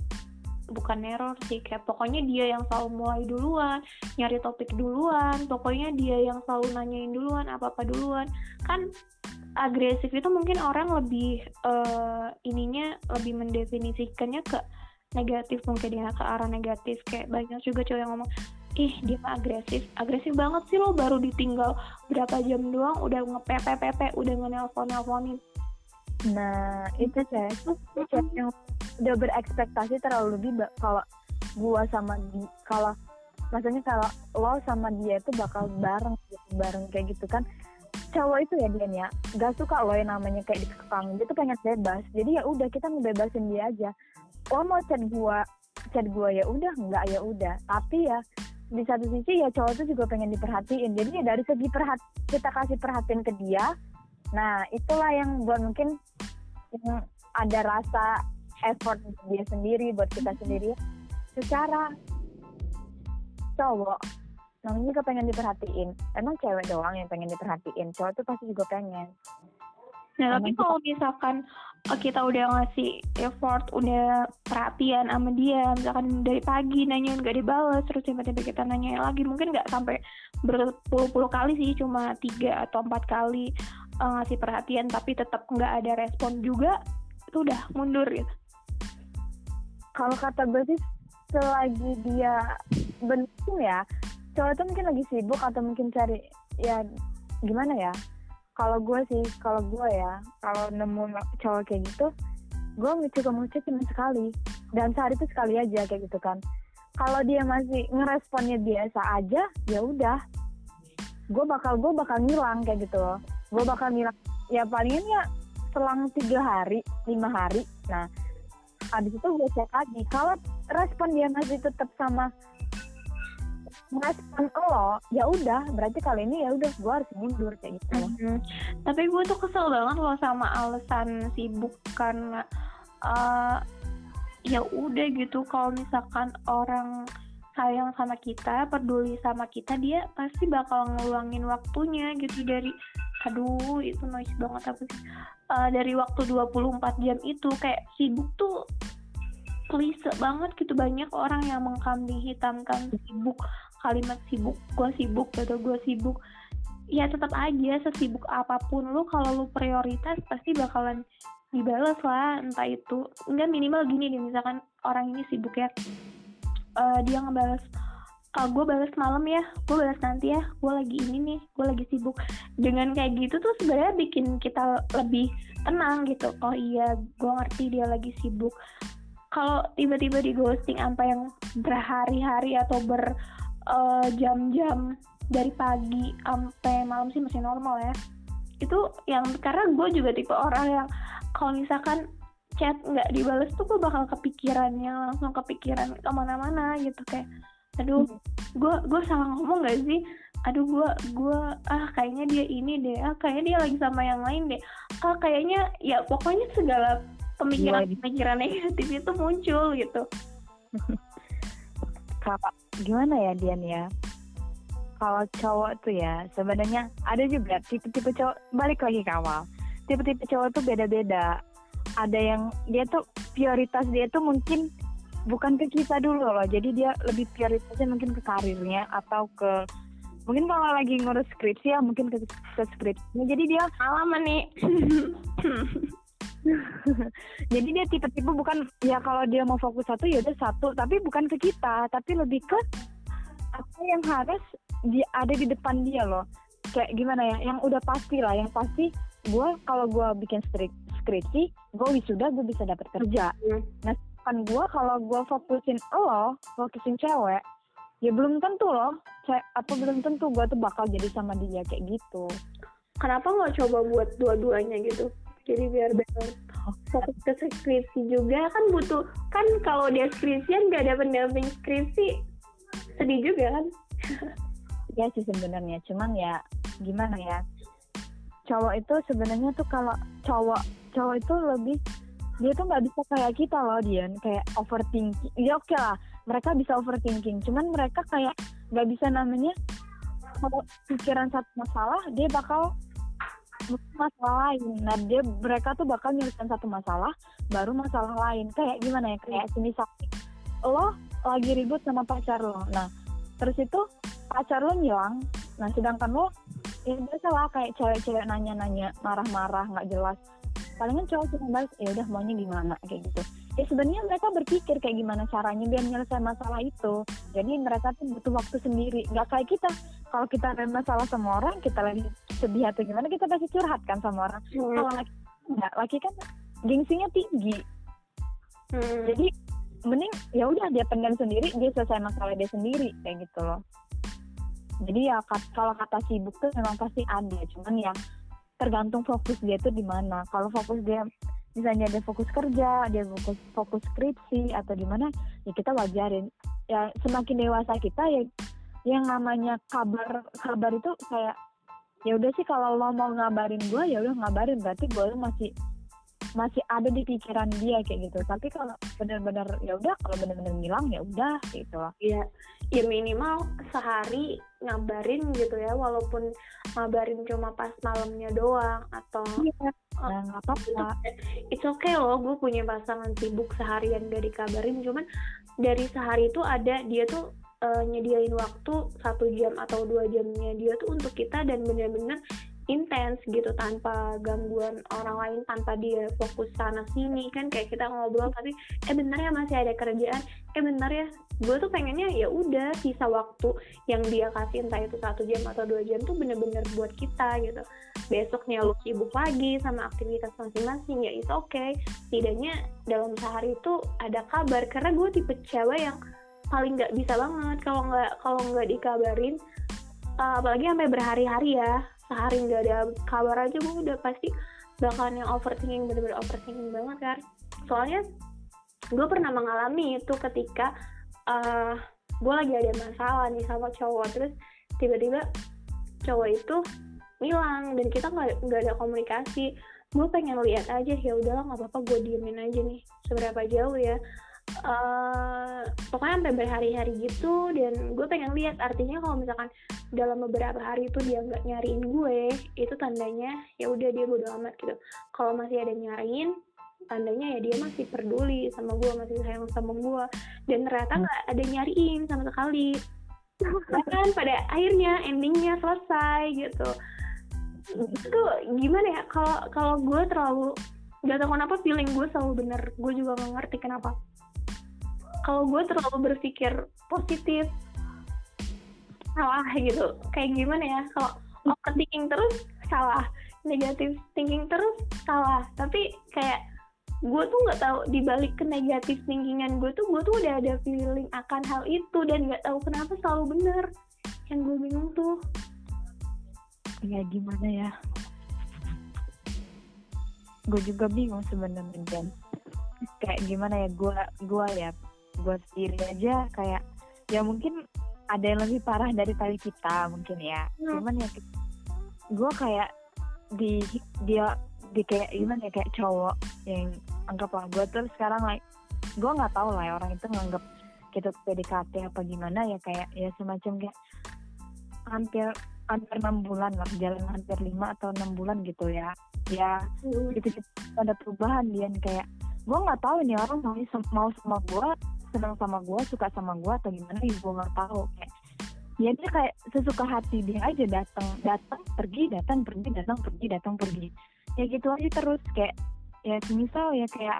bukan neror sih kayak pokoknya dia yang selalu mulai duluan nyari topik duluan pokoknya dia yang selalu nanyain duluan apa apa duluan. Kan agresif itu mungkin orang lebih eh, ininya lebih mendefinisikannya ke negatif mungkin ya ke arah negatif. Kayak banyak juga cowok yang ngomong ih dia mah agresif. Agresif banget sih lo baru ditinggal berapa jam doang udah nge-pepe udah nge-nelpon nelponin Nah, itu cewek tuh cewek yang udah berekspektasi terlalu lebih kalau gua sama di kalau maksudnya kalau lo sama dia itu bakal bareng gitu, bareng kayak gitu kan cowok itu ya dia ya. Gak suka lo yang namanya kayak dikekang dia tuh pengen bebas. Jadi ya udah kita ngebebasin dia aja. Lo mau chat gua chat gua ya udah nggak ya udah. Tapi ya di satu sisi ya cowok tuh juga pengen diperhatiin. Jadi ya dari segi perhat kita kasih perhatian ke dia nah itulah yang buat mungkin yang ada rasa effort dia sendiri buat kita sendiri. Secara cowok namanya juga pengen diperhatiin. Emang cewek doang yang pengen diperhatiin. Cowok tuh pasti juga pengen. Nah, tapi Emang kalau misalkan eh, kita udah ngasih effort, udah perhatian sama dia, misalkan dari pagi nanyain gak dibales, terus tiba-tiba kita nanyain lagi, mungkin nggak sampai berpuluh-puluh kali sih, cuma tiga atau empat kali eh, ngasih perhatian, tapi tetap nggak ada respon juga, itu udah mundur gitu. kalau kata gue sih selagi dia bentuk ya cowok tuh mungkin lagi sibuk atau mungkin cari ya gimana ya? Kalau gue sih kalau gue ya kalau nemu cowok kayak gitu gue mau chat cuma sekali. Dan sehari itu sekali aja kayak gitu kan. Kalau dia masih ngeresponnya biasa aja ya udah. Gue bakal gue bakal ngilang kayak gitu loh. Gue bakal ngilang ya palingan ya selang tiga hari lima hari. Nah habis itu gue cek lagi. Kalau respon dia masih tetap sama respon lo ya udah berarti kali ini ya udah gue harus mundur kayak gitu. Loh Mhm. Tapi gue tuh kesel banget loh sama alasan sibuk karena eh, ya udah gitu kalau misalkan orang sayang sama kita, peduli sama kita, dia pasti bakal ngeluangin waktunya gitu dari aduh itu noise banget apa sih? Eh, dari waktu 24 jam itu kayak sibuk tuh klise banget gitu banyak orang yang mengkambing hitamkan sibuk kalimat sibuk gue sibuk atau gue sibuk ya tetap aja sesibuk apa pun lu kalau lu prioritas pasti bakalan dibalas lah entah itu. Enggak minimal gini deh misalkan orang ini sibuk ya Eh, dia ngebalas gue balas malam ya gue balas nanti ya gue lagi ini nih gue lagi sibuk. Dengan kayak gitu tuh sebenarnya bikin kita lebih tenang gitu. Oh iya gue ngerti dia lagi sibuk. Kalau tiba-tiba di ghosting sampai yang berhari-hari atau ber eh, jam-jam dari pagi sampai malam sih masih normal ya. Itu yang karena gue juga tipe orang yang kalau misalkan chat nggak dibales tuh gue bakal kepikirannya langsung kepikiran ke mana-mana gitu kayak aduh gue gue salah ngomong gak sih? Aduh gue gue ah kayaknya dia ini deh ah kayaknya dia lagi sama yang lain deh. Ah kayaknya ya pokoknya segala pemikiran-pemikiran negatif itu muncul gitu. Kalau gimana ya Dian ya? Kalau cowok tuh ya sebenarnya ada juga tipe-tipe cowok balik lagi ke awal. Tipe-tipe cowok tuh beda-beda. Ada yang dia tuh prioritas dia tuh mungkin bukan ke kita dulu loh. Jadi dia lebih prioritasnya mungkin ke karirnya atau ke mungkin kalau lagi ngurus skripsi ya mungkin ke, ke skripsinya. Jadi dia alaman nih jadi dia tipe-tipe bukan ya kalau dia mau fokus satu ya udah satu. Tapi bukan ke kita tapi lebih ke apa yang harus dia ada di depan dia loh. Kayak gimana ya yang udah pasti lah yang pasti gue kalau gue bikin strik skripsi gue wisuda gue bisa dapat kerja. Hmm. nah kan gue kalau gue fokusin lo fokusin cewek ya belum tentu loh. Ce- apa belum tentu gue tuh bakal jadi sama dia kayak gitu. Kenapa nggak coba buat dua-duanya gitu jadi biar benar fokus ke skripsi juga kan butuh kan kalau dia skripsian nggak ada pendamping skripsi sedih juga kan? Ya sih sebenarnya cuman ya gimana ya? Cowok itu sebenarnya tuh kalau cowok cowok itu lebih dia tuh nggak bisa kayak kita loh Dian. Kayak overthinking. Ya oke lah. Mereka bisa overthinking. Cuman mereka kayak nggak bisa namanya kalau pikiran satu masalah dia bakal masalah lain. Nah dia mereka tuh bakal nyelesain satu masalah baru masalah lain. Kayak gimana ya? Kayak semisal lo lagi ribut sama pacar lo. Nah terus itu pacar lo ngilang. Nah sedangkan lo ya biasa lah kayak cewek-cewek nanya-nanya marah-marah nggak jelas. Palingan cowok cuma balas ya udah maunya gimana? Kayak gitu ya sebenarnya mereka berpikir kayak gimana caranya biar nyelesain masalah itu. Jadi mereka tuh butuh waktu sendiri. Nggak kayak kita. Kalau kita ada masalah sama orang kita lagi sedih atau gimana kita pasti curhat kan sama orang. Kalau laki enggak laki kan gengsinya tinggi. Hmm. jadi mending ya udah dia pendam sendiri dia selesai masalah dia sendiri kayak gitu loh. Jadi ya kalau kata sibuk tuh memang pasti ada. Cuman ya tergantung fokus dia tuh di mana. Kalau fokus dia misalnya dia fokus kerja dia fokus fokus skripsi atau di mana ya kita wajarin. Ya semakin dewasa kita ya yang namanya kabar kabar itu kayak ya udah sih kalau lo mau ngabarin gue ya udah ngabarin. Berarti gue masih masih ada di pikiran dia kayak gitu. Tapi kalau benar-benar ya udah kalau benar-benar ngilang ya udah gitu loh. Ya ya minimal sehari ngabarin gitu ya walaupun ngabarin cuma pas malamnya doang atau iya nah nggak apa-apa. it's okay loh gue punya pasangan sibuk seharian gak dikabarin. Cuman dari sehari itu ada dia tuh eh, nyediain waktu satu jam atau dua jamnya dia tuh untuk kita dan bener-bener intens gitu tanpa gangguan orang lain tanpa dia fokus sana sini kan? Kayak kita ngobrol tapi eh bener ya masih ada kerjaan. Eh bener ya. Gue tuh pengennya ya udah sisa waktu yang dia kasih entah itu satu jam atau dua jam tuh bener-bener buat kita gitu. Besoknya lu sibuk lagi sama aktivitas masing-masing ya itu oke setidaknya dalam sehari itu ada kabar karena gue tipe cewek yang paling nggak bisa banget kalau nggak kalau nggak dikabarin uh, apalagi sampai berhari-hari ya sehari nggak ada kabar aja gue udah pasti bakalan yang overthinking bener-bener overthinking banget kan soalnya gue pernah mengalami itu ketika uh, gue lagi ada masalah nih sama cowok terus tiba-tiba cowok itu hilang dan kita nggak nggak ada komunikasi. Gue pengen lihat aja ya udahlah nggak apa-apa gue diemin aja nih seberapa jauh ya eh pokoknya sampai berhari-hari gitu dan gue pengen lihat. Artinya kalau misalkan dalam beberapa hari itu dia nggak nyariin gue itu tandanya ya udah dia bodo amat gitu. Kalau masih ada nyariin tandanya ya dia masih peduli sama gue masih sayang sama gue. Dan ternyata nggak ada nyariin sama sekali. Bahkan pada akhirnya endingnya selesai gitu. Itu gimana ya? Kalau kalau gue terlalu gak tau kenapa feeling gue selalu bener. Gue juga gak ngerti kenapa kalau gue terlalu berpikir positif salah gitu. Kayak gimana ya? Kalau overthinking terus salah. Negatif thinking terus salah. Tapi kayak gue tuh nggak tahu dibalik ke negatif thinkingan gue tuh gue tuh udah ada feeling akan hal itu dan nggak tahu kenapa selalu bener. Yang gue bingung tuh. Ya gimana ya? Gue juga bingung sebenarnya Dan. Kayak gimana ya? Gue gua ya gue sendiri aja kayak ya mungkin ada yang lebih parah dari tadi kita mungkin ya. Hmm. cuman ya gue kayak di dia di kayak gimana ya kayak cowok yang anggaplah gue tuh sekarang like gue nggak tahu lah ya orang itu nganggap kita PDKT apa gimana ya kayak ya semacam kayak hampir hampir enam bulan lah jalan hampir lima atau enam bulan gitu ya. Ya gitu ada perubahan dia kayak gue nggak tahu ini orang mau mau sama gue senang sama gue suka sama gue atau gimana ya gue nggak tahu kayak ya dia kayak sesuka hati dia aja datang datang pergi datang pergi datang pergi datang pergi. Ya gitu aja terus kayak ya semisal ya kayak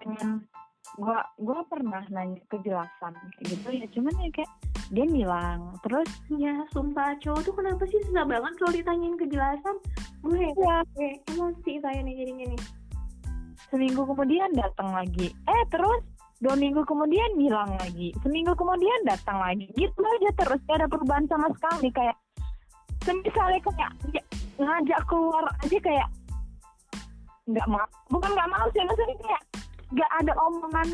pengen gua gua pernah nanya kejelasan kayak gitu ya cuman ya kayak dia bilang terus ya sumpah cowok tuh kenapa sih susah banget kalau ditanyain kejelasan? Gue ya kayak emosi saya nih jadinya nih. Seminggu kemudian datang lagi eh terus dua minggu kemudian hilang lagi. Seminggu kemudian datang lagi. Gitu aja terus gak ada perubahan sama sekali. Kayak misalnya kayak ya, ngajak keluar aja kayak nggak mau. Bukan nggak mau sih maksudnya kayak nggak ada omongan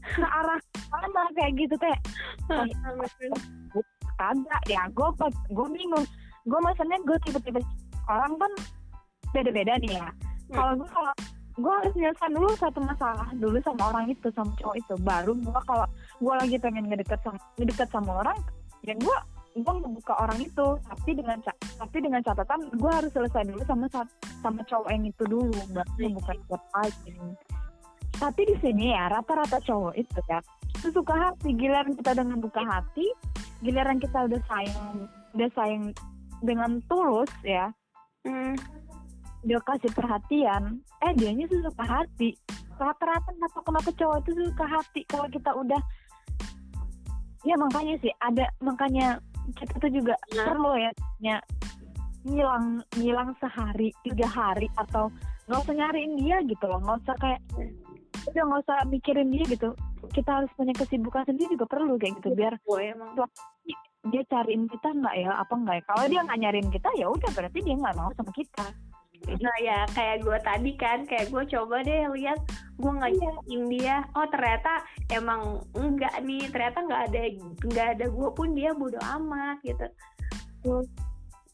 ke arah mana kayak gitu kayak kagak ya gue gue bingung. Gue maksudnya gue tiba-tiba orang kan beda-beda nih ya. Kalau gue kalau gue harus nyelesain dulu satu masalah dulu sama orang itu sama cowok itu. Baru gue kalau gue lagi pengen ngedeket sama ngedeket sama orang ya gue gue ngebuka orang itu. Tapi dengan tapi dengan catatan gue harus selesai dulu sama sa- sama cowok yang itu dulu. Baru ngebuka chat lagi. Tapi di sini ya rata-rata cowok itu ya suka hati. Giliran kita dengan buka hati giliran kita udah sayang udah sayang dengan tulus ya hmm. Dia kasih perhatian eh dianya suka hati. Rata-rata kenapa kenapa cowok itu suka hati kalau kita udah ya makanya sih ada makanya kita tuh juga Nah. perlu ya ya ngilang ngilang sehari tiga hari atau nggak usah nyariin dia gitu loh. Nggak usah kayak udah nggak usah mikirin dia gitu. Kita harus punya kesibukan sendiri juga perlu kayak gitu biar gue emang. dia cariin kita nggak ya apa enggak ya? Kalau dia nggak nyariin kita ya udah berarti dia nggak mau sama kita Nah ya kayak gue tadi kan kayak gue coba deh lihat gue ngajakin dia. Oh ternyata emang enggak nih ternyata nggak ada nggak ada gue pun dia bodo amat gitu. Tuh,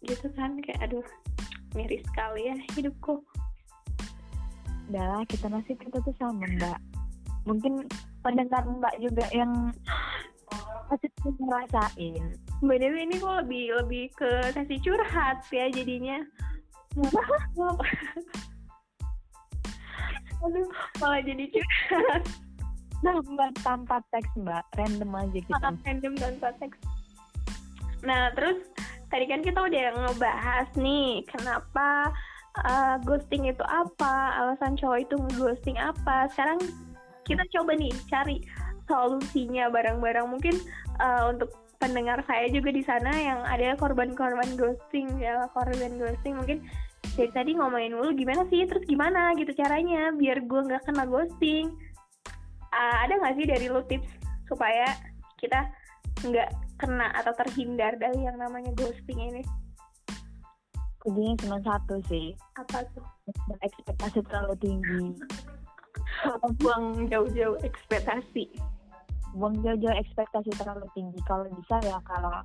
gitu kan kayak aduh miris sekali ya hidupku. Udah kita nasib kita tuh sama mbak. Mungkin pendengar mbak juga yang pasti ngerasain. BTW ini kok lebih lebih ke sesi curhat ya jadinya aduh malah jadi curhat nah mbak tanpa teks mbak random aja kita sangat random tanpa teks. Nah, terus tadi kan kita udah ngebahas nih kenapa uh, ghosting itu apa, alasan cowok itu ngeghosting apa. Sekarang kita coba nih cari solusinya bareng-bareng. Mungkin uh, untuk pendengar saya juga di sana yang ada korban-korban ghosting ya, korban ghosting mungkin dari tadi ngomongin dulu gimana sih, terus gimana gitu caranya biar gue nggak kena ghosting. Uh, ada nggak sih dari lu tips supaya kita nggak kena atau terhindar dari yang namanya ghosting ini? Kuncinya cuma satu sih. Apa tuh? Ekspektasi terlalu tinggi. Buang jauh-jauh ekspektasi. Buang jauh-jauh ekspektasi terlalu tinggi. Kalau bisa ya kalau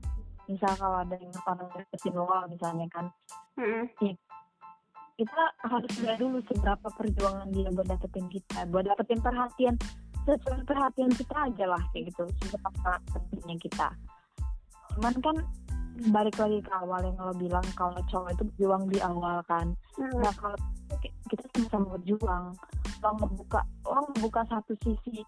misal kalau ada yang orang deketin lo misalnya kan Mm-mm. Kita harus lihat dulu seberapa perjuangan dia buat dapetin kita buat dapetin perhatian sesuai perhatian kita aja lah kayak gitu. Seberapa pentingnya kita. Cuman kan balik lagi ke awal yang lo bilang kalau cowok itu berjuang di awal kan. Mm. nah kalau kita sama-sama berjuang lo ngebuka lo ngebuka satu sisi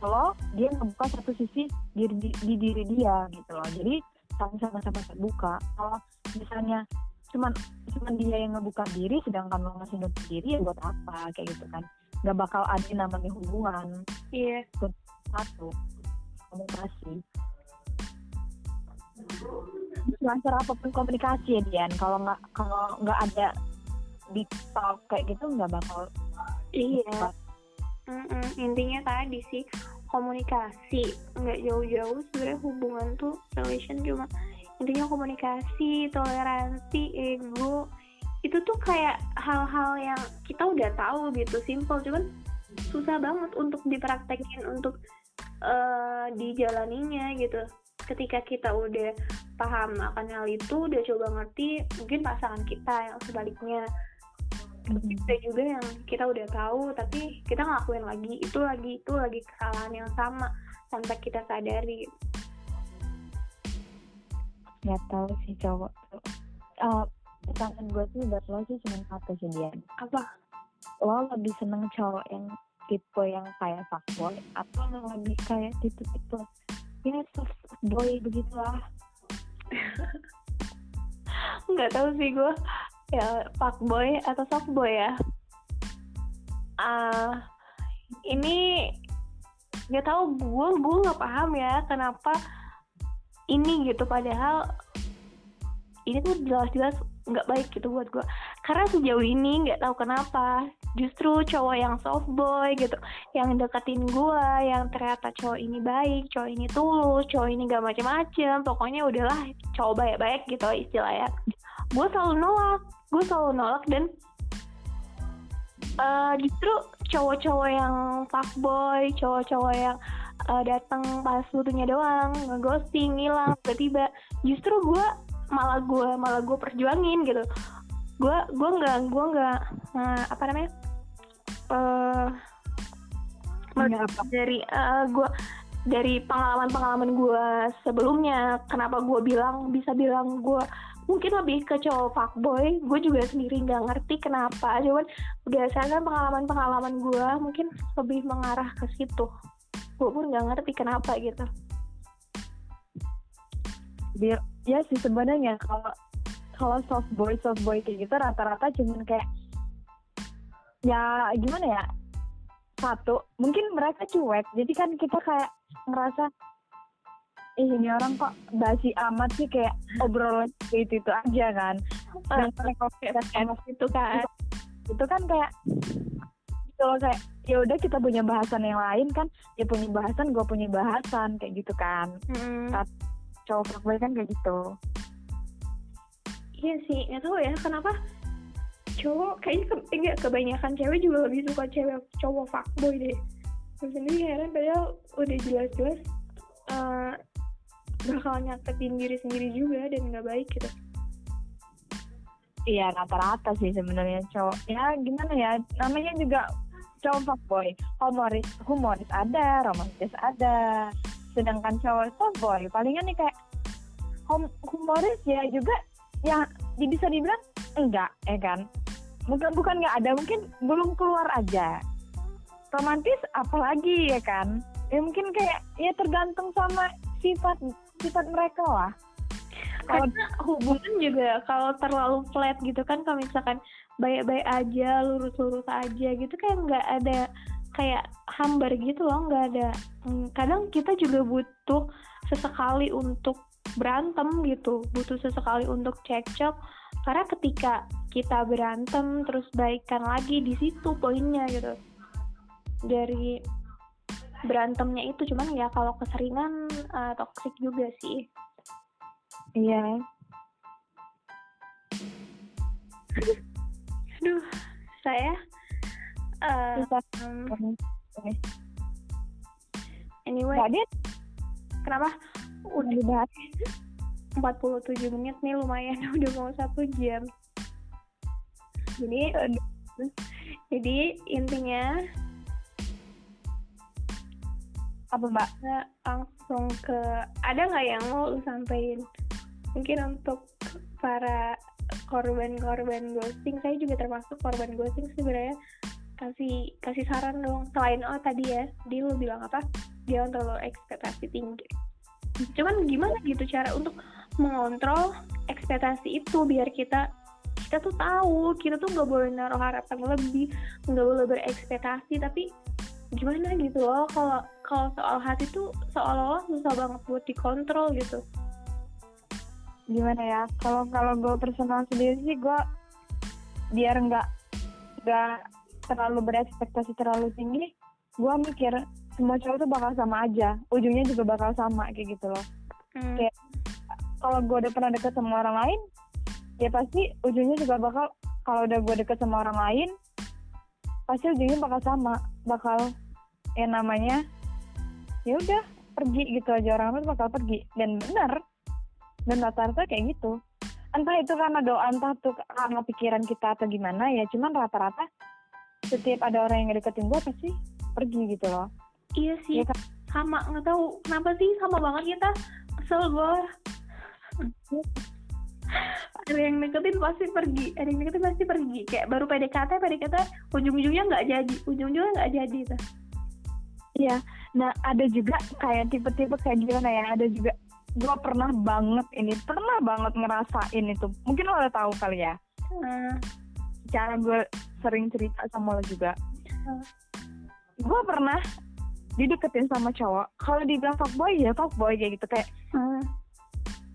lo dia ngebuka satu sisi di, di, di diri dia gitu loh. Jadi sama-sama sama terbuka kalau misalnya cuman cuman dia yang ngebuka diri sedangkan lo masih nutup diri ya buat apa? Kayak gitu kan. Nggak bakal ada namanya hubungan. Iya. Satu komunikasi. Lancar apa pun komunikasi ya Dian. Kalau nggak kalau nggak ada di talk kayak gitu nggak bakal iya. Mm-mm. intinya tadi sih komunikasi. Nggak jauh-jauh sebenarnya hubungan tuh relation cuma intinya komunikasi toleransi ego itu tuh kayak hal-hal yang kita udah tahu gitu simple. Cuman susah banget untuk dipraktekin untuk eh dijalaninya gitu. Ketika kita udah paham akan hal itu udah coba ngerti mungkin pasangan kita yang sebaliknya. Ada juga yang kita udah tahu tapi kita ngelakuin lagi itu lagi itu lagi kesalahan yang sama tanpa kita sadari nggak tahu sih cowok tuh. Eh, pertanyaan gue tuh buat lo sih cuma satu sih Dian. Apa? Lo lebih seneng cowok yang tipe yang kayak fuckboy atau lo lebih kayak tipe-tipe ya soft boy begitulah? Nggak tahu sih gue ya fuckboy atau softboy ya? Uh, ini nggak tahu gue gue nggak paham ya kenapa ini gitu padahal ini tuh jelas-jelas nggak baik gitu buat gue karena sejauh ini nggak tahu kenapa justru cowok yang soft boy gitu yang deketin gue yang ternyata cowok ini baik cowok ini tulus cowok ini gak macem-macem pokoknya udahlah cowok baik-baik gitu istilahnya. Gue selalu nolak gue selalu nolak dan uh, justru cowok-cowok yang fuckboy cowok-cowok yang uh, datang pas butuhnya doang ngeghosting ngilang tiba-tiba. Justru gue malah gue malah gue perjuangin gitu. Gue gue nggak gue nggak uh, apa namanya uh, dari uh, gue dari pengalaman-pengalaman gue sebelumnya kenapa gue bilang bisa bilang gue mungkin lebih ke cowok fuckboy gue juga sendiri nggak ngerti kenapa. Cuman berdasarkan pengalaman-pengalaman gue mungkin lebih mengarah ke situ gue pun nggak ngerti kenapa gitu. Biar ya sih sebenarnya kalau kalau soft boy soft boy kayak gitu rata-rata cuman kayak ya gimana ya? Satu mungkin mereka cuek jadi kan kita kayak ngerasa eh ini orang kok basi amat sih kayak obrolan itu itu aja kan. Dan mereka kayak itu kan. Itu kan kayak kalau kayak ya udah kita punya bahasan yang lain kan. Ya punya bahasan gue punya bahasan kayak gitu kan. Hmm cowok fuckboy kan kayak gitu. Iya sih nggak tahu ya kenapa cowok kayaknya ke, enggak kebanyakan cewek juga lebih suka cewek cowok fuckboy deh. Gue sendiri heran padahal udah jelas-jelas uh, bakal nyakitin diri sendiri juga dan nggak baik gitu. Iya rata-rata sih sebenarnya cowok. Ya gimana ya namanya juga cowok fuckboy humoris humoris ada romantis ada. Sedangkan cowok softboy palingan nih kayak hum humoris ya juga ya bisa dibilang enggak ya kan? Mungkin bukan nggak ada mungkin belum keluar aja. Romantis apalagi ya kan? Ya mungkin kayak ya tergantung sama sifat sifat mereka lah. Karena hubungan juga kalau terlalu flat gitu kan kalau misalkan baik-baik aja lurus-lurus aja gitu kayak nggak ada kayak hambar gitu loh nggak ada. Hmm, kadang kita juga butuh sesekali untuk berantem gitu butuh sesekali untuk cekcok. Karena ketika kita berantem terus baikan lagi di situ poinnya gitu. Dari berantemnya itu cuman ya kalau keseringan uh, toksik juga sih. Iya aduh saya uh, anyway. Tadi kenapa? Udah. dibahas. 47 menit nih lumayan. Udah mau satu jam. Jadi jadi intinya apa mbak? langsung ke ada nggak yang mau lu sampaikan mungkin untuk para korban-korban ghosting. Saya juga termasuk korban ghosting sebenarnya. Kasih kasih saran dong. Selain oh tadi ya dia lu bilang apa? Dia terlalu ekspektasi tinggi. Cuman gimana gitu cara untuk mengontrol ekspektasi itu biar kita kita tuh tahu kita tuh nggak boleh naruh harapan lebih nggak boleh berekspektasi. Tapi gimana gitu loh kalau kalau soal hati tuh seolah-olah susah banget buat dikontrol gitu gimana ya? Kalau kalau gue personal sendiri sih gue biar nggak nggak terlalu berekspektasi terlalu tinggi gue mikir semua cowok tuh bakal sama aja. Ujungnya juga bakal sama kayak gitu loh. Hmm. kayak kalau gue udah pernah deket sama orang lain ya pasti ujungnya juga bakal kalau udah gue deket sama orang lain pasti ujungnya bakal sama. Bakal yang namanya ya udah pergi gitu aja. Orang tuh bakal pergi. Dan benar dan rata-rata kayak gitu. Entah itu karena doa entah tuh karena pikiran kita atau gimana ya cuman rata-rata setiap ada orang yang deketin gue pasti pergi gitu loh. Iya sih. Ya, kan? sama nggak tahu kenapa sih sama banget kita. Kesel gue ada yang deketin pasti pergi ada yang deketin pasti pergi. Kayak baru PDKT PDKT ujung-ujungnya nggak jadi ujung-ujungnya nggak jadi tuh. Iya. Nah ada juga kayak tipe-tipe kayak gimana ya? Ada juga gue pernah banget ini pernah banget ngerasain itu mungkin lo udah tahu kali ya hmm. cara gue sering cerita sama lo juga Hmm. gue pernah dideketin sama cowok kalau dibilang fuckboy ya fuckboy kayak gitu kayak Hmm.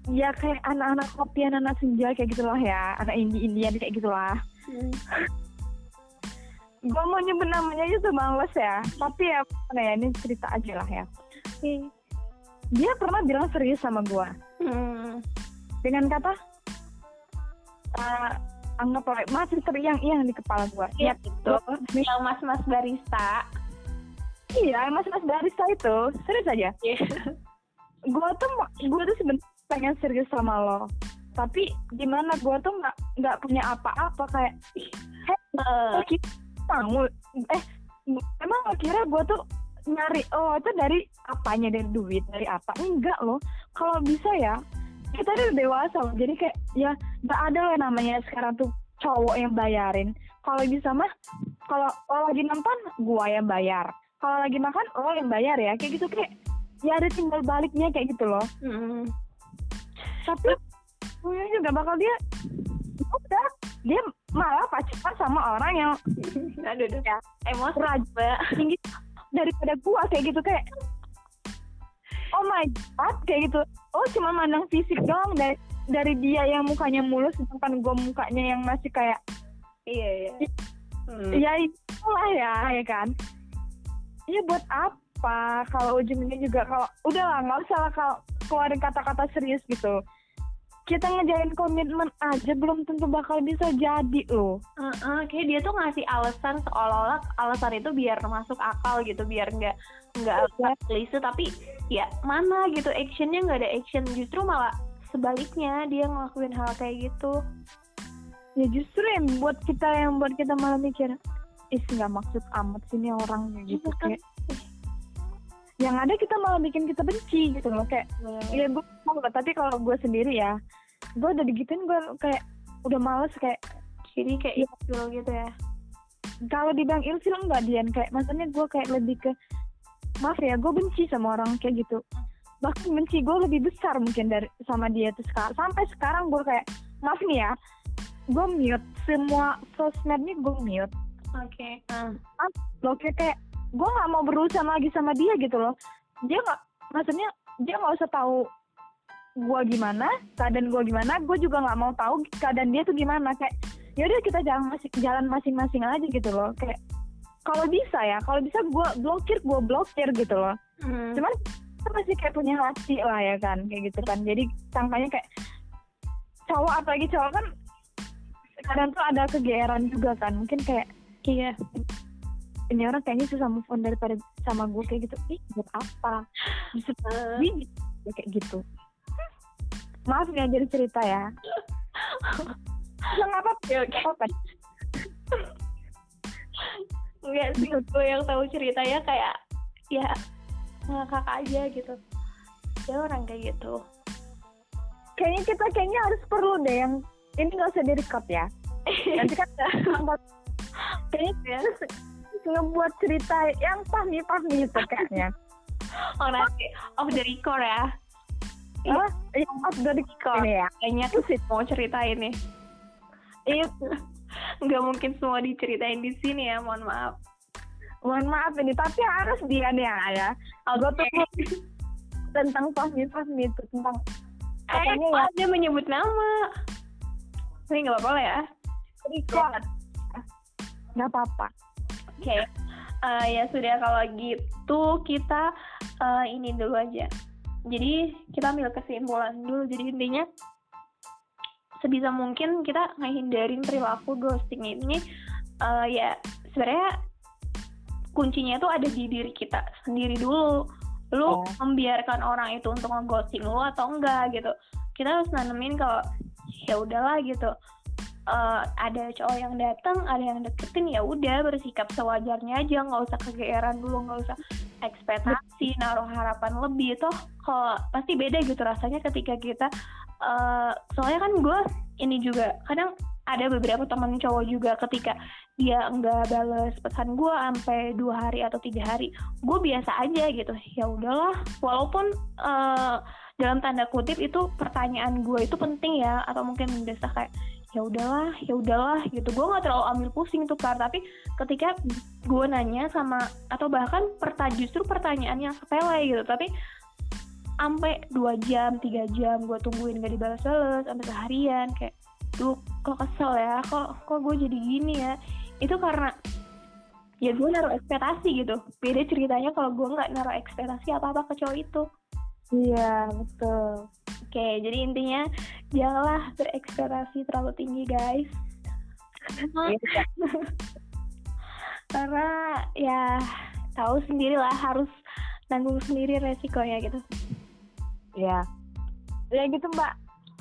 ya kayak anak-anak kopi anak-anak senja kayak gitulah ya anak indie indian kayak gitulah Hmm. gue mau nyebut namanya aja tuh males ya tapi ya ya ini cerita aja lah ya Oke. Dia pernah bilang serius sama gue Hmm. dengan kata eh anggap masih teriang-iang di kepala gue Iya, itu. Yang mas-mas barista. iya mas mas barista itu. Serius aja? Iya. gue tuh gue tuh sebenarnya pengen serius sama lo. Tapi gimana gue tuh nggak nggak punya apa-apa kayak Eh, oh kita mau eh emang kira gue tuh nyari oh itu dari apanya? Dari duit dari apa? Enggak loh. Kalau bisa ya kita udah dewasa loh. Jadi kayak ya nggak ada loh namanya sekarang tuh cowok yang bayarin. Kalau bisa mah kalau lo lagi nonton gua yang bayar. Kalau lagi makan lo yang bayar ya. Kayak gitu kayak ya ada tinggal baliknya kayak gitu loh. Hmm. tapi gue juga bakal dia udah dia malah pacaran sama orang yang Aduh, aduh. ya Emosi, tinggi daripada gua kayak gitu kayak oh my god kayak gitu oh cuma mandang fisik doang dari dari dia yang mukanya mulus sedangkan gua mukanya yang masih kayak Iya, iya. Hmm. ya itulah ya ya kan ya buat apa kalau ujungnya juga kalau udah lah nggak usah lah kalau keluarin kata-kata serius gitu kita ngejalin komitmen aja belum tentu bakal bisa jadi loh. Heeh, kayak dia tuh ngasih alasan seolah-olah alasan itu biar masuk akal gitu, biar nggak nggak alasan klise tapi ya mana gitu actionnya nggak ada action. Justru malah sebaliknya dia ngelakuin hal kayak gitu. ya justru yang buat kita yang buat kita malah mikir is nggak maksud amat sini orang kayak gitu Iya kan? kayak. Yang ada kita malah bikin kita benci gitu loh kayak ya gue lah tapi kalau gue sendiri ya gue udah digituin gue kayak udah males kayak Jadi kayak Iya. ilfil gitu ya. kalau dibilang ilfil enggak Dian kayak maksudnya gue kayak lebih ke maaf ya gue benci sama orang kayak gitu bahkan benci gue lebih besar mungkin dari sama dia tuh sekarang sampai sekarang gue kayak maaf nih ya gue mute semua sosmednya gue mute Oke. ah. loh kayak kayak gue nggak mau berurusan lagi sama dia gitu loh dia nggak maksudnya dia nggak usah tahu gue gimana keadaan gue gimana gue juga nggak mau tahu keadaan dia tuh gimana. Kayak yaudah kita jalan masing jalan masing-masing aja gitu loh. Kayak kalau bisa ya kalau bisa gue blokir gue blokir gitu loh. Hmm. cuman kita masih kayak punya hati lah ya kan kayak gitu kan. Jadi sangkanya kayak cowok apalagi cowok kan kadang tuh ada kegeeran juga kan. Mungkin kayak Iya. ini orang kayaknya susah move on daripada sama gue kayak gitu. Ih buat apa? Justru Eh, ya kayak gitu maaf nggak jadi cerita ya nggak apa Oke, oke. apa Enggak sih, gue yang tahu ceritanya kayak ya ngakak aja gitu. Dia orang kayak gitu. kayaknya kita kayaknya harus perlu deh yang ini nggak usah di record ya nanti kan kayaknya kita harus ngebuat cerita yang pahmi pahmi gitu kayaknya Oh nanti off the record ya. Oh yang off the record ini ya Kayaknya tuh sih mau ceritain nih. iya Nggak mungkin semua diceritain di sini ya, mohon maaf. mohon maaf ini tapi harus dia nih ya ya gue tuh tentang pahmi itu tentang Eh, katanya ya dia menyebut nama. Ini nggak apa-apa lah ya. record nggak apa-apa Oke. Eh, ya sudah kalau gitu kita eh, ini dulu aja. Jadi kita ambil kesimpulan dulu. Jadi intinya sebisa mungkin kita ngehindarin perilaku ghosting ini eh, ya sebenarnya kuncinya itu ada di diri kita sendiri dulu. Lu Oh. membiarkan orang itu untuk ngeghosting lu atau enggak gitu. Kita harus nanemin kalau ya udahlah gitu. Eh, ada cowok yang datang, ada yang deketin ya udah bersikap sewajarnya aja, nggak usah kegeeran dulu, nggak usah ekspektasi, naruh harapan lebih toh kalau pasti beda gitu rasanya ketika kita eh, soalnya kan gue ini juga kadang ada beberapa teman cowok juga ketika dia nggak bales pesan gue sampai dua hari atau tiga hari gue biasa aja gitu. Ya udahlah walaupun eh, dalam tanda kutip itu pertanyaan gue itu penting ya atau mungkin mendesak kayak ya udahlah ya udahlah gitu. Gue nggak terlalu ambil pusing tuh kar tapi ketika gue nanya sama atau bahkan perta justru pertanyaan yang sepele gitu. Tapi sampai dua jam tiga jam gue tungguin gak dibalas-balas sampai seharian kayak duh kok kesel ya? Kok kok gue jadi gini ya? Itu karena ya gue naruh ekspektasi gitu. Beda ceritanya kalau gue nggak naruh ekspektasi apa apa ke cowok itu. Iya betul. Oke jadi intinya janganlah berekspektasi terlalu tinggi guys. Iya, karena ya tahu sendiri lah harus nanggung sendiri resikonya gitu Iya. Ya gitu mbak.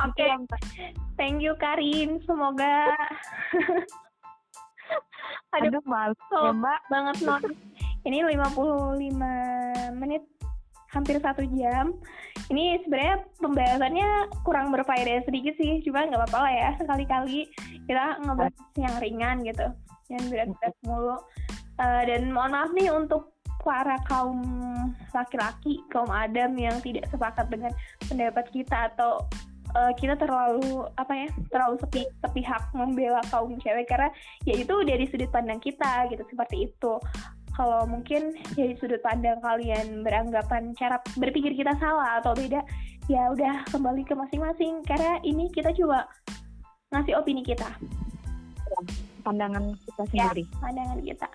Oke. Mbak. thank you Karin semoga Aduh, Aduh malu so- ya mbak. banget non ini 55 menit hampir satu jam ini sebenarnya pembahasannya kurang berfaedah sedikit sih cuma nggak apa-apa lah ya sekali-kali kita ngebahas yang ringan gitu yang berat-berat mulu Eh, dan mohon maaf nih untuk para kaum laki-laki kaum adam yang tidak sepakat dengan pendapat kita atau eh, kita terlalu apa ya terlalu sepi sepihak membela kaum cewek karena ya itu dari sudut pandang kita gitu seperti itu kalau mungkin dari sudut pandang kalian beranggapan cara berpikir kita salah atau beda ya udah kembali ke masing-masing karena ini kita coba ngasih opini kita Pandangan kita Ya. sendiri. pandangan kita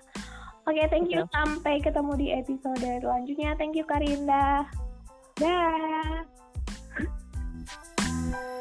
Oke, okay, thank you. Okay. Sampai ketemu di episode selanjutnya. Thank you Karinda. Dah.